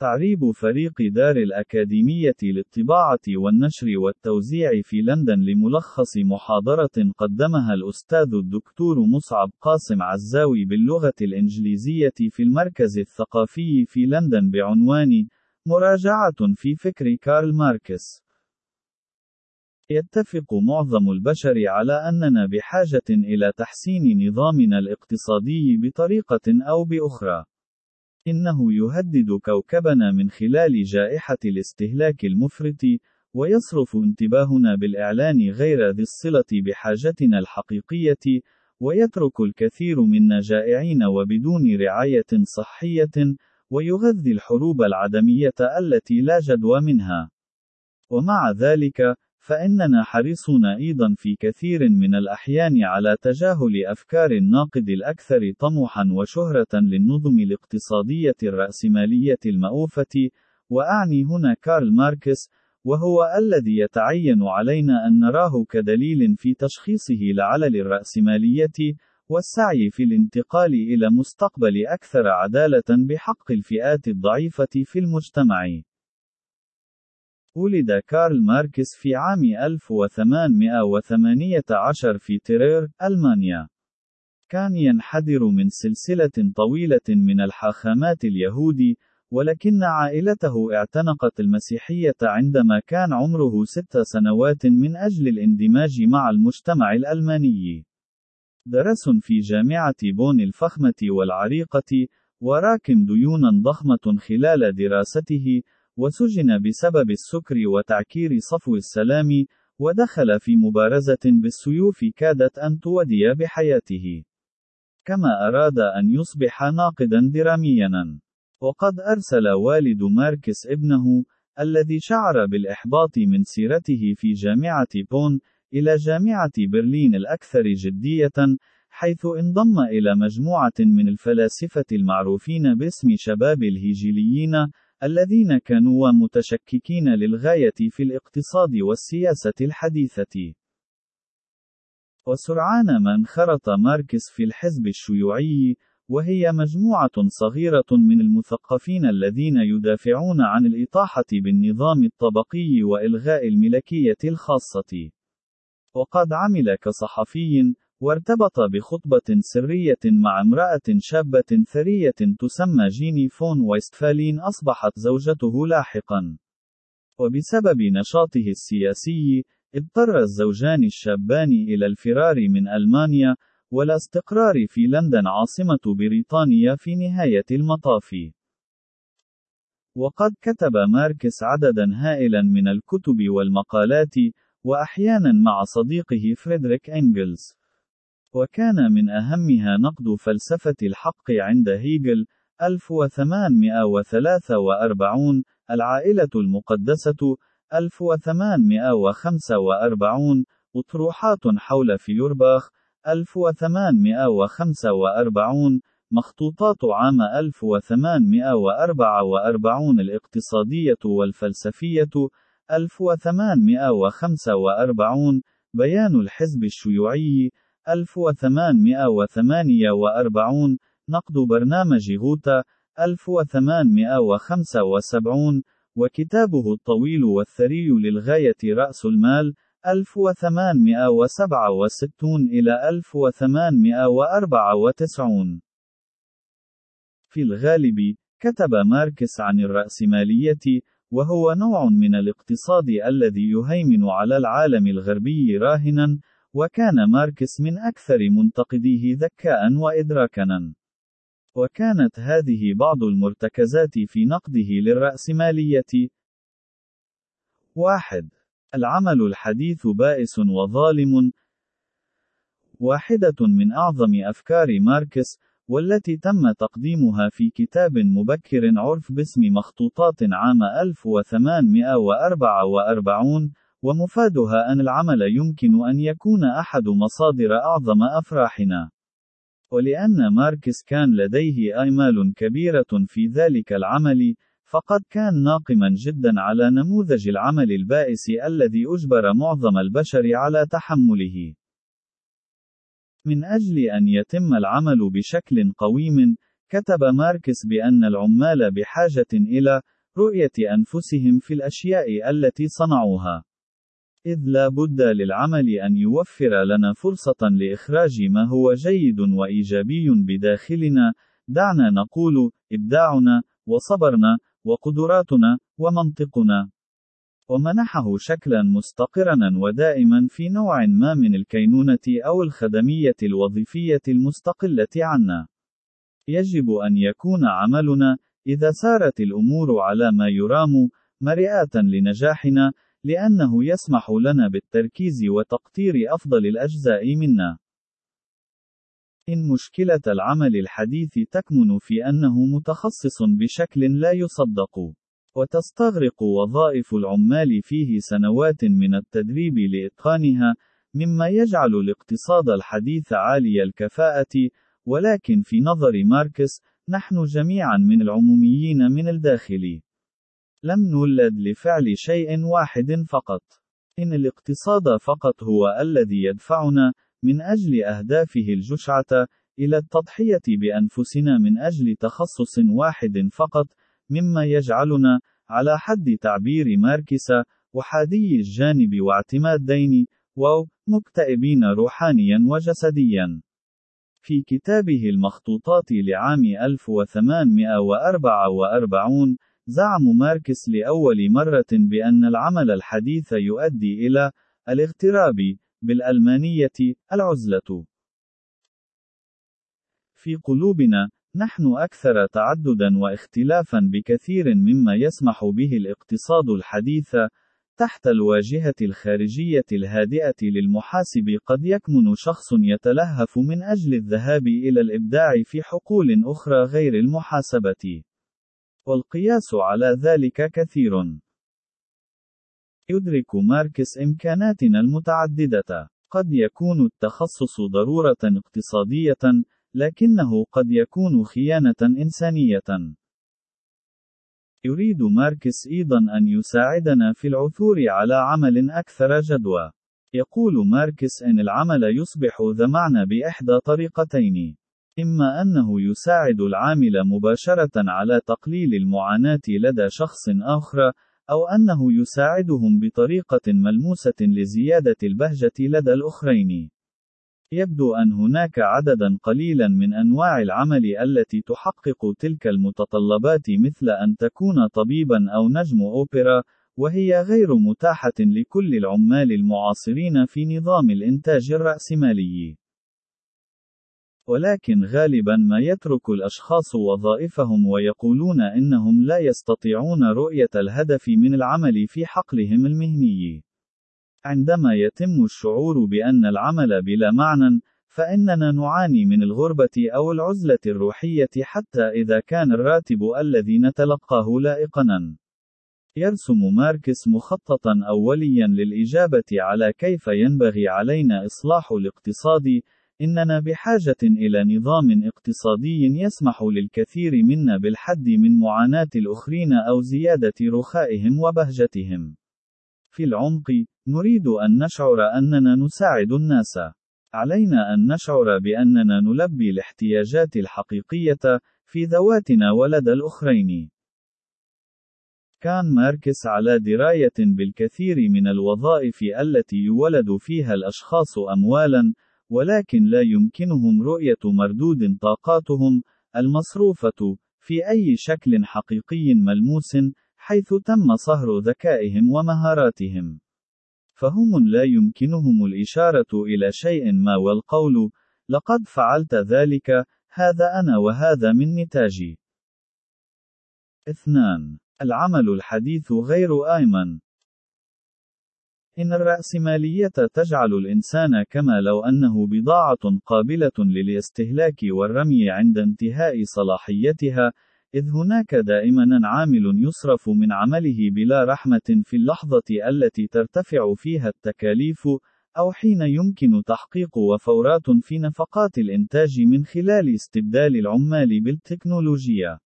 تعريب فريق دار الأكاديمية للطباعة والنشر والتوزيع في لندن لملخص محاضرة قدمها الأستاذ الدكتور مصعب قاسم عزاوي باللغة الإنجليزية في المركز الثقافي في لندن بعنوان مراجعة في فكر كارل ماركس. يتفق معظم البشر على أننا بحاجة إلى تحسين نظامنا الاقتصادي بطريقة أو بأخرى. إنه يهدد كوكبنا من خلال جائحة الاستهلاك المفرط، ويصرف انتباهنا بالإعلان غير ذي الصلة بحاجتنا الحقيقية، ويترك الكثير منا جائعين وبدون رعاية صحية، ويغذي الحروب العدمية التي لا جدوى منها. ومع ذلك، فإننا حريصون أيضا في كثير من الأحيان على تجاهل أفكار الناقد الأكثر طموحا وشهرة للنظم الاقتصادية الرأسمالية المأوفة، وأعني هنا كارل ماركس، وهو الذي يتعين علينا أن نراه كدليل في تشخيصه لعلل الرأسمالية، والسعي في الانتقال إلى مستقبل أكثر عدالة بحق الفئات الضعيفة في المجتمع. ولد كارل ماركس في عام 1818 في تيرير، ألمانيا. كان ينحدر من سلسلة طويلة من الحاخامات اليهود، ولكن عائلته اعتنقت المسيحية عندما كان عمره ست سنوات من أجل الاندماج مع المجتمع الألماني. درس في جامعة بون الفخمة والعريقة، وراكم ديونا ضخمة خلال دراسته، وسجن بسبب السكر وتعكير صفو السلام، ودخل في مبارزة بالسيوف كادت أن تودي بحياته. كما أراد أن يصبح ناقدا دراميا. وقد أرسل والد ماركس ابنه، الذي شعر بالإحباط من سيرته في جامعة بون، إلى جامعة برلين الأكثر جدية، حيث انضم إلى مجموعة من الفلاسفة المعروفين باسم شباب الهيجيليين، الذين كانوا متشككين للغاية في الاقتصاد والسياسة الحديثة. وسرعان ما انخرط ماركس في الحزب الشيوعي، وهي مجموعة صغيرة من المثقفين الذين يدافعون عن الإطاحة بالنظام الطبقي وإلغاء الملكية الخاصة. وقد عمل كصحفي، وارتبط بخطبة سرية مع امرأة شابة ثرية تسمى جيني فون ويستفالين أصبحت زوجته لاحقا. وبسبب نشاطه السياسي، اضطر الزوجان الشابان إلى الفرار من ألمانيا، والاستقرار في لندن عاصمة بريطانيا في نهاية المطاف. وقد كتب ماركس عددا هائلا من الكتب والمقالات، وأحيانا مع صديقه فريدريك إنجلز. وكان من أهمها نقد فلسفة الحق عند هيجل 1843 العائلة المقدسة 1845 أطروحات حول فيورباخ 1845 مخطوطات عام 1844 الاقتصادية والفلسفية 1845 بيان الحزب الشيوعي 1848 نقد برنامج غوتا 1875 وكتابه الطويل والثري للغاية رأس المال 1867 إلى 1894 في الغالب، كتب ماركس عن الرأسمالية، وهو نوع من الاقتصاد الذي يهيمن على العالم الغربي راهنا، وكان ماركس من أكثر منتقديه ذكاء وإدراكا. وكانت هذه بعض المرتكزات في نقده للرأسمالية. 1. العمل الحديث بائس وظالم. واحدة من أعظم أفكار ماركس، والتي تم تقديمها في كتاب مبكر عرف باسم مخطوطات عام 1844 ومفادها أن العمل يمكن أن يكون أحد مصادر أعظم أفراحنا. ولأن ماركس كان لديه آمال كبيرة في ذلك العمل، فقد كان ناقما جدا على نموذج العمل البائس الذي أجبر معظم البشر على تحمله. من أجل أن يتم العمل بشكل قويم، كتب ماركس بأن العمال بحاجة إلى رؤية أنفسهم في الأشياء التي صنعوها. إذ لا بد للعمل أن يوفر لنا فرصة لإخراج ما هو جيد وإيجابي بداخلنا، دعنا نقول: إبداعنا، وصبرنا، وقدراتنا، ومنطقنا. ومنحه شكلا مستقرا ودائما في نوع ما من الكينونة أو الخدمية الوظيفية المستقلة عنا. يجب أن يكون عملنا، إذا سارت الأمور على ما يرام، مرئة لنجاحنا، لأنه يسمح لنا بالتركيز وتقطير أفضل الأجزاء منا. إن مشكلة العمل الحديث تكمن في أنه متخصص بشكل لا يصدق. وتستغرق وظائف العمال فيه سنوات من التدريب لإتقانها، مما يجعل الاقتصاد الحديث عالي الكفاءة، ولكن في نظر ماركس، نحن جميعا من العموميين من الداخل. لم نولد لفعل شيء واحد فقط. إن الاقتصاد فقط هو الذي يدفعنا، من أجل أهدافه الجشعة، إلى التضحية بأنفسنا من أجل تخصص واحد فقط، مما يجعلنا، على حد تعبير ماركس، أحاديي الجانب واعتماديين، واو، مكتئبين روحانيا وجسديا. في كتابه المخطوطات لعام 1844 زعم ماركس لأول مرة بأن العمل الحديث يؤدي إلى الاغتراب بالألمانية العزلة. في قلوبنا نحن أكثر تعددا واختلافا بكثير مما يسمح به الاقتصاد الحديث تحت الواجهة الخارجية الهادئة للمحاسب قد يكمن شخص يتلهف من أجل الذهاب إلى الإبداع في حقول أخرى غير المحاسبة. والقياس على ذلك كثير. يدرك ماركس إمكاناتنا المتعددة. قد يكون التخصص ضرورة اقتصادية، لكنه قد يكون خيانة إنسانية. يريد ماركس أيضا أن يساعدنا في العثور على عمل أكثر جدوى. يقول ماركس إن العمل يصبح ذا معنى بإحدى طريقتين. إما أنه يساعد العامل مباشرة على تقليل المعاناة لدى شخص آخر، أو أنه يساعدهم بطريقة ملموسة لزيادة البهجة لدى الأخرين. يبدو أن هناك عددا قليلا من أنواع العمل التي تحقق تلك المتطلبات مثل أن تكون طبيبا أو نجم أوبرا، وهي غير متاحة لكل العمال المعاصرين في نظام الإنتاج الرأسمالي. ولكن غالبا ما يترك الأشخاص وظائفهم ويقولون إنهم لا يستطيعون رؤية الهدف من العمل في حقلهم المهني. عندما يتم الشعور بأن العمل بلا معنى، فإننا نعاني من الغربة أو العزلة الروحية حتى إذا كان الراتب الذي نتلقاه لائقنا. يرسم ماركس مخططا أوليا للإجابة على كيف ينبغي علينا إصلاح الاقتصاد، إننا بحاجة إلى نظام اقتصادي يسمح للكثير منا بالحد من معاناة الآخرين أو زيادة رخائهم وبهجتهم. في العمق، نريد أن نشعر أننا نساعد الناس. علينا أن نشعر بأننا نلبي الاحتياجات الحقيقية في ذواتنا ولدى الآخرين. كان ماركس على دراية بالكثير من الوظائف التي يولد فيها الأشخاص أموالا، ولكن لا يمكنهم رؤية مردود طاقاتهم المصروفة في أي شكل حقيقي ملموس، حيث تم صهر ذكائهم ومهاراتهم. فهم لا يمكنهم الإشارة إلى شيء ما والقول: لقد فعلت ذلك، هذا أنا وهذا من نتاجي. 2. العمل الحديث غير آمن. إن الرأسمالية تجعل الإنسان كما لو أنه بضاعة قابلة للاستهلاك والرمي عند انتهاء صلاحيتها، إذ هناك دائما عامل يصرف من عمله بلا رحمة في اللحظة التي ترتفع فيها التكاليف، أو حين يمكن تحقيق وفورات في نفقات الإنتاج من خلال استبدال العمال بالتكنولوجيا.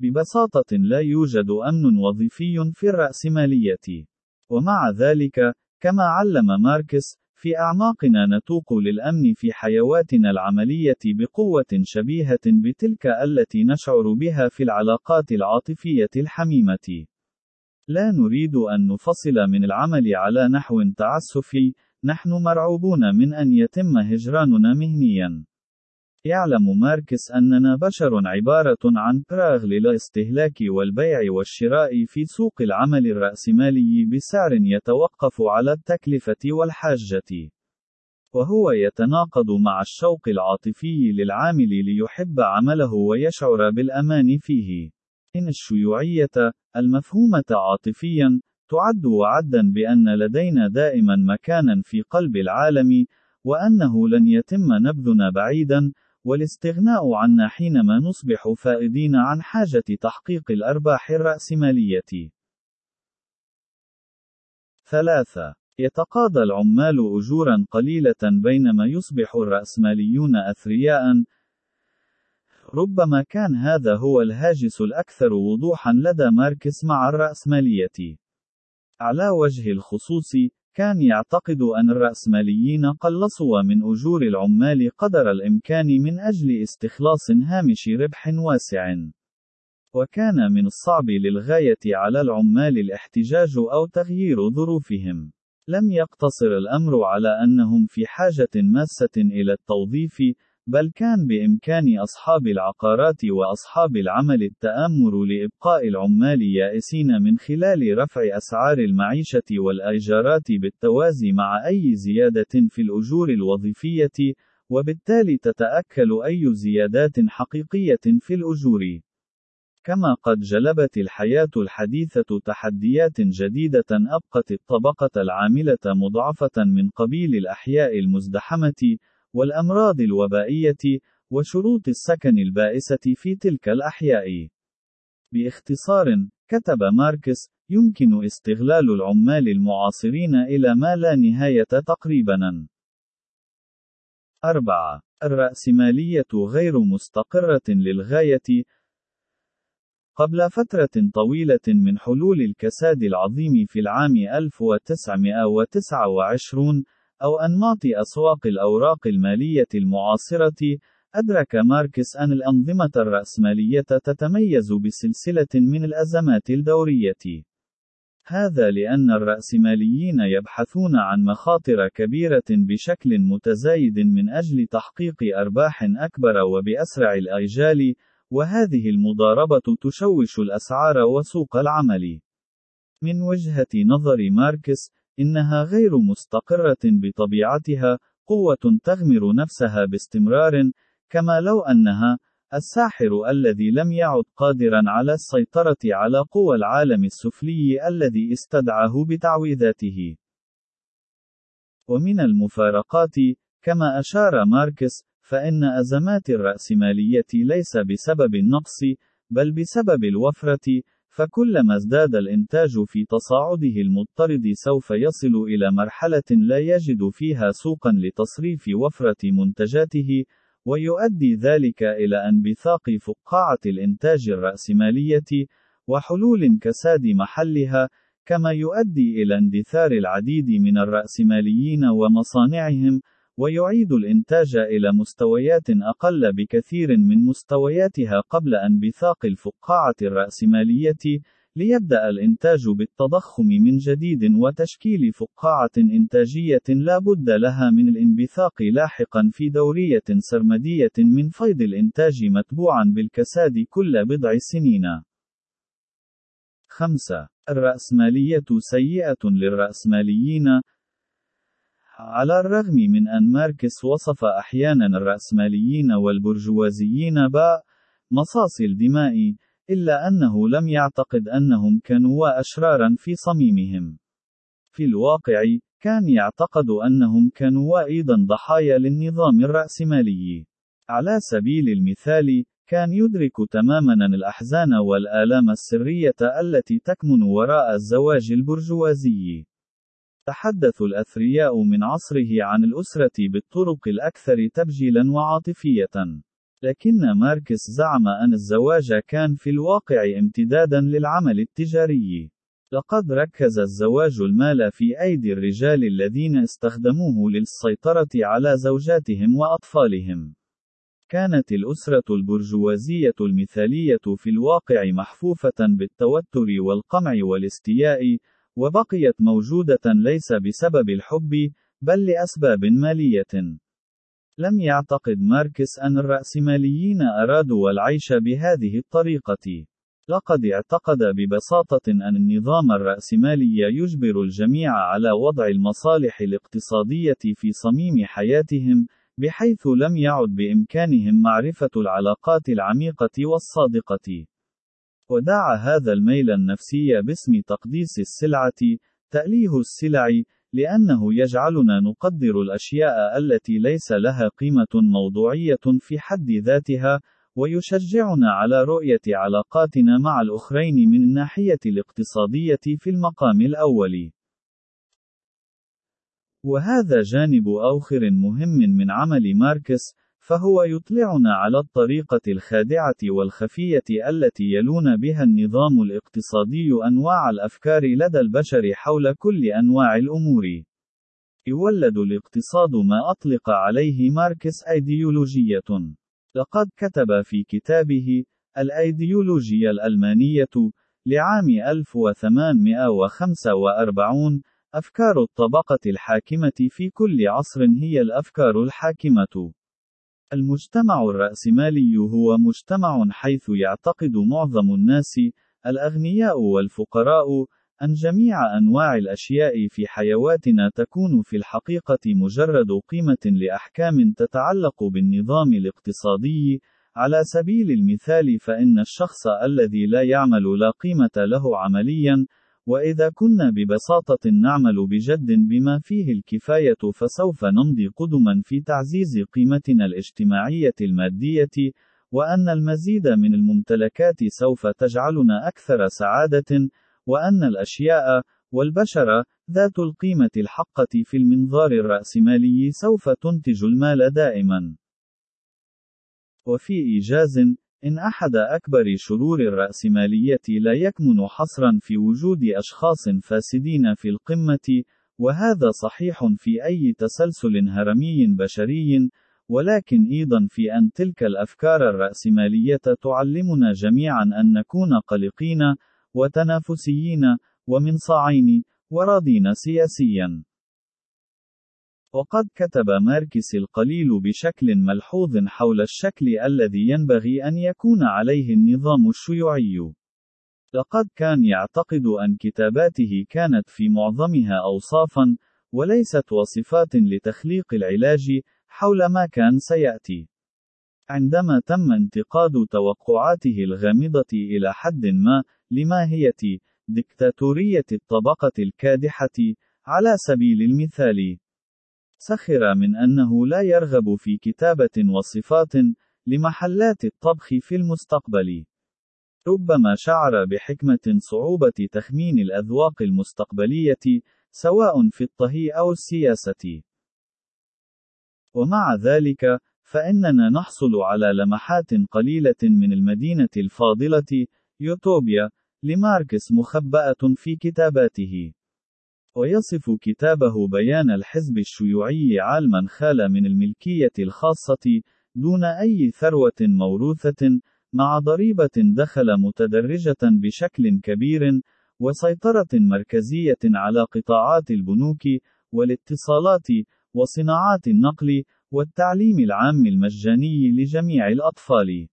ببساطة لا يوجد أمن وظيفي في الرأسمالية. ومع ذلك، كما علم ماركس، في أعماقنا نتوق للأمن في حيواتنا العملية بقوة شبيهة بتلك التي نشعر بها في العلاقات العاطفية الحميمة. لا نريد أن نفصل من العمل على نحو تعسفي، نحن مرعوبون من أن يتم هجراننا مهنيًا. يعلم ماركس أننا بشر عبارة عن براغ للاستهلاك والبيع والشراء في سوق العمل الرأسمالي بسعر يتوقف على التكلفة والحاجة. وهو يتناقض مع الشوق العاطفي للعامل ليحب عمله ويشعر بالأمان فيه. إن الشيوعية، المفهومة عاطفيًا، تعد وعدًا بأن لدينا دائمًا مكانًا في قلب العالم، وأنه لن يتم نبذنا بعيدًا، والاستغناء عنا حينما نصبح فائدين عن حاجة تحقيق الأرباح الرأسمالية. 3. يتقاضى العمال أجورا قليلة بينما يصبح الرأسماليون أثرياء. ربما كان هذا هو الهاجس الأكثر وضوحا لدى ماركس مع الرأسمالية. على وجه الخصوص، كان يعتقد أن الرأسماليين قلصوا من أجور العمال قدر الإمكان من أجل استخلاص هامش ربح واسع. وكان من الصعب للغاية على العمال الاحتجاج أو تغيير ظروفهم. لم يقتصر الأمر على أنهم في حاجة ماسة إلى التوظيف، بل كان بإمكان أصحاب العقارات وأصحاب العمل التآمر لإبقاء العمال يائسين من خلال رفع أسعار المعيشة والإيجارات بالتوازي مع أي زيادة في الأجور الوظيفية، وبالتالي تتأكل أي زيادات حقيقية في الأجور. كما قد جلبت الحياة الحديثة تحديات جديدة أبقت الطبقة العاملة مضعفة من قبيل الأحياء المزدحمة، والأمراض الوبائية، وشروط السكن البائسة في تلك الأحياء. باختصار، كتب ماركس، يمكن استغلال العمال المعاصرين إلى ما لا نهاية تقريبا. 4. الرأسمالية غير مستقرة للغاية. قبل فترة طويلة من حلول الكساد العظيم في العام 1929، أو أنماط أسواق الأوراق المالية المعاصرة، أدرك ماركس أن الأنظمة الرأسمالية تتميز بسلسلة من الأزمات الدورية. هذا لأن الرأسماليين يبحثون عن مخاطر كبيرة بشكل متزايد من أجل تحقيق أرباح أكبر وبأسرع الآجال، وهذه المضاربة تشوش الأسعار وسوق العمل. من وجهة نظر ماركس، إنها غير مستقرة بطبيعتها، قوة تغمر نفسها باستمرار، كما لو أنها الساحر الذي لم يعد قادرا على السيطرة على قوى العالم السفلي الذي استدعاه بتعويذاته. ومن المفارقات، كما أشار ماركس، فإن أزمات الرأسمالية ليس بسبب النقص، بل بسبب الوفرة، فكلما ازداد الإنتاج في تصاعده المضطرد سوف يصل إلى مرحلة لا يجد فيها سوقا لتصريف وفرة منتجاته، ويؤدي ذلك إلى انبثاق فقاعة الإنتاج الرأسمالية، وحلول انكساد محلها، كما يؤدي إلى اندثار العديد من الرأسماليين ومصانعهم، ويعيد الإنتاج إلى مستويات أقل بكثير من مستوياتها قبل انبثاق الفقاعة الرأسمالية، ليبدأ الإنتاج بالتضخم من جديد وتشكيل فقاعة إنتاجية لا بد لها من الانبثاق لاحقا في دورية سرمدية من فيض الإنتاج متبوعا بالكساد كل بضع سنين. 5. الرأسمالية سيئة للرأسماليين، على الرغم من أن ماركس وصف أحيانا الرأسماليين والبرجوازيين باء مصاصي الدماء، إلا أنه لم يعتقد أنهم كانوا أشرارا في صميمهم. في الواقع، كان يعتقد أنهم كانوا أيضا ضحايا للنظام الرأسمالي. على سبيل المثال، كان يدرك تماما الأحزان والآلام السرية التي تكمن وراء الزواج البرجوازي. تحدث الأثرياء من عصره عن الأسرة بالطرق الأكثر تبجيلا وعاطفية. لكن ماركس زعم أن الزواج كان في الواقع امتدادا للعمل التجاري. لقد ركز الزواج المال في أيدي الرجال الذين استخدموه للسيطرة على زوجاتهم وأطفالهم. كانت الأسرة البرجوازية المثالية في الواقع محفوفة بالتوتر والقمع والاستياء، وبقيت موجودة ليس بسبب الحب، بل لأسباب مالية. لم يعتقد ماركس أن الرأسماليين أرادوا العيش بهذه الطريقة. لقد اعتقد ببساطة أن النظام الرأسمالي يجبر الجميع على وضع المصالح الاقتصادية في صميم حياتهم، بحيث لم يعد بإمكانهم معرفة العلاقات العميقة والصادقة. ودعا هذا الميل النفسي باسم تقديس السلعة، تأليه السلع، لأنه يجعلنا نقدر الأشياء التي ليس لها قيمة موضوعية في حد ذاتها، ويشجعنا على رؤية علاقاتنا مع الآخرين من الناحية الاقتصادية في المقام الأول. وهذا جانب آخر مهم من عمل ماركس، فهو يطلعنا على الطريقة الخادعة والخفية التي يلون بها النظام الاقتصادي أنواع الأفكار لدى البشر حول كل أنواع الأمور. يولد الاقتصاد ما أطلق عليه ماركس أيديولوجية. لقد كتب في كتابه الأيديولوجيا الألمانية لعام 1845 أفكار الطبقة الحاكمة في كل عصر هي الأفكار الحاكمة. المجتمع الرأسمالي هو مجتمع حيث يعتقد معظم الناس، الأغنياء والفقراء، أن جميع أنواع الأشياء في حيواتنا تكون في الحقيقة مجرد قيمة لأحكام تتعلق بالنظام الاقتصادي، على سبيل المثال فإن الشخص الذي لا يعمل لا قيمة له عمليًا، وإذا كنا ببساطة نعمل بجد بما فيه الكفاية فسوف نمضي قدما في تعزيز قيمتنا الاجتماعية المادية، وأن المزيد من الممتلكات سوف تجعلنا أكثر سعادة، وأن الأشياء والبشر ذات القيمة الحقة في المنظار الرأسمالي سوف تنتج المال دائما. وفي إيجاز، إن أحد أكبر شرور الرأسمالية لا يكمن حصرا في وجود أشخاص فاسدين في القمة، وهذا صحيح في أي تسلسل هرمي بشري، ولكن أيضا في أن تلك الأفكار الرأسمالية تعلمنا جميعا أن نكون قلقين، وتنافسيين، ومنصاعين، وراضين سياسيا. وقد كتب ماركس القليل بشكل ملحوظ حول الشكل الذي ينبغي أن يكون عليه النظام الشيوعي. لقد كان يعتقد أن كتاباته كانت في معظمها أوصافًا، وليست وصفات لتخليق العلاج، حول ما كان سيأتي. عندما تم انتقاد توقعاته الغامضة إلى حد ما، لماهية دكتاتورية الطبقة الكادحة، على سبيل المثال، سخر من أنه لا يرغب في كتابة وصفات لمحلات الطبخ في المستقبل. ربما شعر بحكمة صعوبة تخمين الأذواق المستقبلية، سواء في الطهي أو السياسة. ومع ذلك، فإننا نحصل على لمحات قليلة من المدينة الفاضلة، يوتوبيا، لماركس مخبأة في كتاباته. ويصف كتابه بيان الحزب الشيوعي عالما خال من الملكية الخاصة، دون أي ثروة موروثة، مع ضريبة دخل متدرجة بشكل كبير، وسيطرة مركزية على قطاعات البنوك، والاتصالات، وصناعات النقل، والتعليم العام المجاني لجميع الأطفال.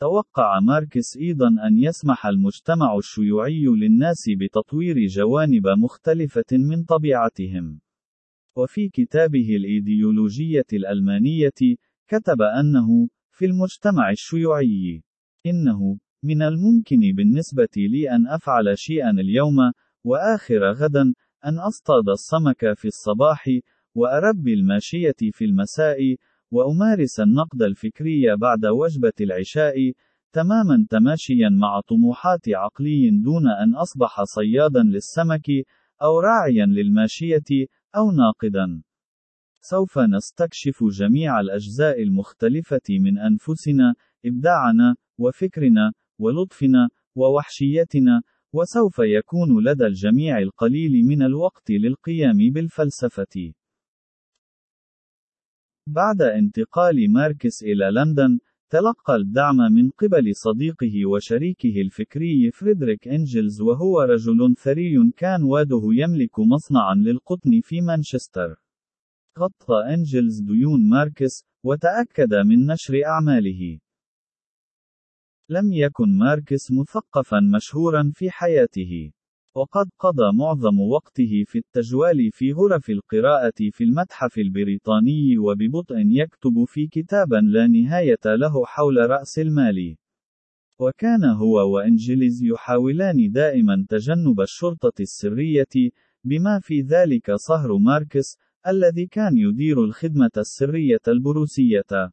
توقع ماركس أيضا أن يسمح المجتمع الشيوعي للناس بتطوير جوانب مختلفة من طبيعتهم. وفي كتابه الإيديولوجية الألمانية، كتب أنه: في المجتمع الشيوعي، إنه من الممكن بالنسبة لي أن أفعل شيئا اليوم، وآخر غدا، أن أصطاد السمك في الصباح، وأربي الماشية في المساء، وأمارس النقد الفكري بعد وجبة العشاء، تماما تماشيا مع طموحات عقلي دون أن أصبح صيادا للسمك، أو راعيا للماشية، أو ناقدا. سوف نستكشف جميع الأجزاء المختلفة من أنفسنا، إبداعنا، وفكرنا، ولطفنا، ووحشيتنا، وسوف يكون لدى الجميع القليل من الوقت للقيام بالفلسفة. بعد انتقال ماركس إلى لندن، تلقى الدعم من قبل صديقه وشريكه الفكري فريدريك إنجلز وهو رجل ثري كان والده يملك مصنعا للقطن في مانشستر. غطى إنجلز ديون ماركس، وتأكد من نشر أعماله. لم يكن ماركس مثقفا مشهورا في حياته. وقد قضى معظم وقته في التجوال في غرف القراءة في المتحف البريطاني وببطء يكتب في كتابا لا نهاية له حول رأس المال. وكان هو وإنجلز يحاولان دائما تجنب الشرطة السرية، بما في ذلك صهر ماركس، الذي كان يدير الخدمة السرية البروسية.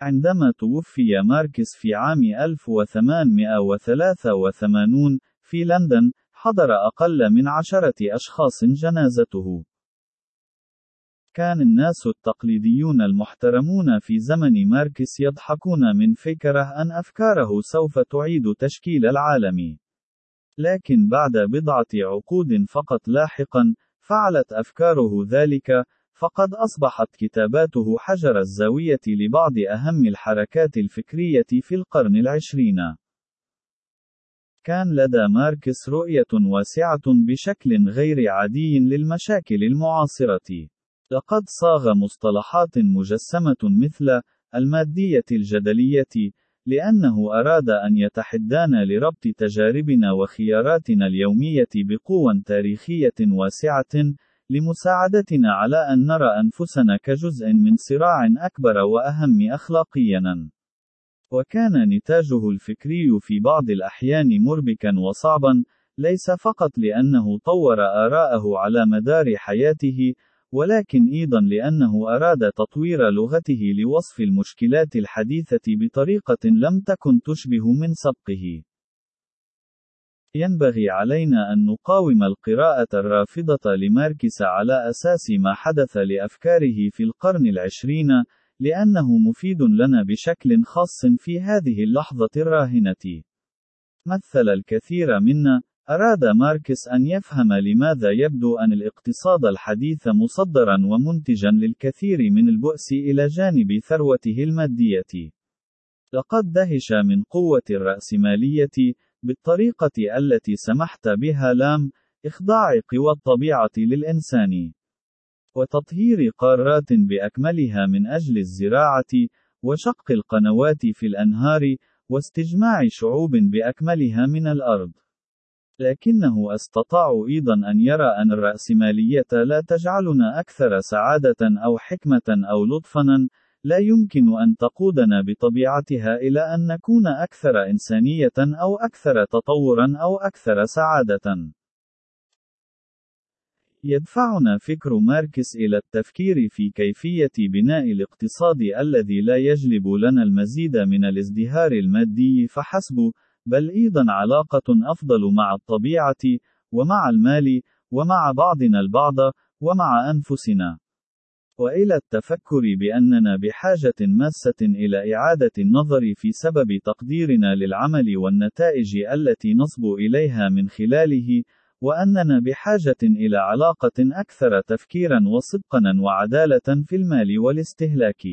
عندما توفي ماركس في عام 1883 في لندن، حضر أقل من عشرة أشخاص جنازته. كان الناس التقليديون المحترمون في زمن ماركس يضحكون من فكرة أن أفكاره سوف تعيد تشكيل العالم. لكن بعد بضعة عقود فقط لاحقا، فعلت أفكاره ذلك، فقد أصبحت كتاباته حجر الزاوية لبعض أهم الحركات الفكرية في القرن العشرين. كان لدى ماركس رؤية واسعة بشكل غير عادي للمشاكل المعاصرة. لقد صاغ مصطلحات مجسمة مثل المادية الجدلية، لأنه أراد أن يتحدانا لربط تجاربنا وخياراتنا اليومية بقوى تاريخية واسعة، لمساعدتنا على أن نرى أنفسنا كجزء من صراع أكبر وأهم أخلاقيًا. وكان نتاجه الفكري في بعض الأحيان مربكا وصعبا، ليس فقط لأنه طور آراءه على مدار حياته، ولكن أيضا لأنه أراد تطوير لغته لوصف المشكلات الحديثة بطريقة لم تكن تشبه من سبقه. ينبغي علينا أن نقاوم القراءة الرافضة لماركس على أساس ما حدث لأفكاره في القرن العشرين، لأنه مفيد لنا بشكل خاص في هذه اللحظة الراهنة. مثل الكثير منا، أراد ماركس أن يفهم لماذا يبدو أن الاقتصاد الحديث مصدرا ومنتجا للكثير من البؤس إلى جانب ثروته المادية. لقد دهش من قوة الرأسمالية، بالطريقة التي سمحت بها لام إخضاع قوى الطبيعة للإنسان وتطهير قارات بأكملها من أجل الزراعة وشق القنوات في الأنهار واستجماع شعوب بأكملها من الأرض. لكنه أستطاع أيضا أن يرى أن الرأسمالية لا تجعلنا أكثر سعادة أو حكمة أو لطفا، لا يمكن أن تقودنا بطبيعتها إلى أن نكون أكثر إنسانية أو أكثر تطورا أو أكثر سعادة. يدفعنا فكر ماركس إلى التفكير في كيفية بناء الاقتصاد الذي لا يجلب لنا المزيد من الازدهار المادي فحسب، بل أيضا علاقة أفضل مع الطبيعة، ومع المال، ومع بعضنا البعض، ومع أنفسنا. وإلى التفكر بأننا بحاجة ماسة إلى إعادة النظر في سبب تقديرنا للعمل والنتائج التي نصب إليها من خلاله، وأننا بحاجة إلى علاقة أكثر تفكيرا وصدقا وعدالة في المال والاستهلاك.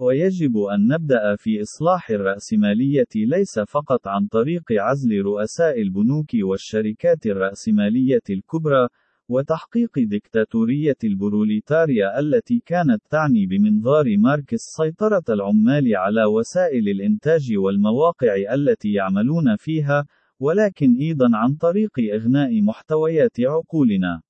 ويجب أن نبدأ في إصلاح الرأسمالية ليس فقط عن طريق عزل رؤساء البنوك والشركات الرأسمالية الكبرى، وتحقيق ديكتاتورية البروليتاريا التي كانت تعني بمنظار ماركس سيطرة العمال على وسائل الإنتاج والمواقع التي يعملون فيها، ولكن أيضا عن طريق إغناء محتويات عقولنا.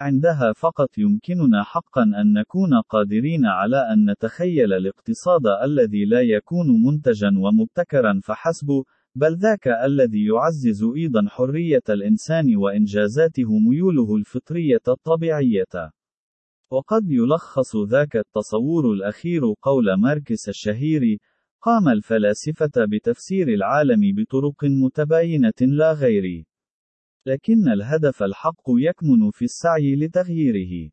عندها فقط يمكننا حقا أن نكون قادرين على أن نتخيل الاقتصاد الذي لا يكون منتجا ومبتكرا فحسب، بل ذاك الذي يعزز أيضا حرية الإنسان وإنجازاته ميوله الفطرية الطبيعية. وقد يلخص ذاك التصور الأخير قول ماركس الشهير: قام الفلاسفة بتفسير العالم بطرق متباينة لا غير. لكن الهدف الحق يكمن في السعي لتغييره.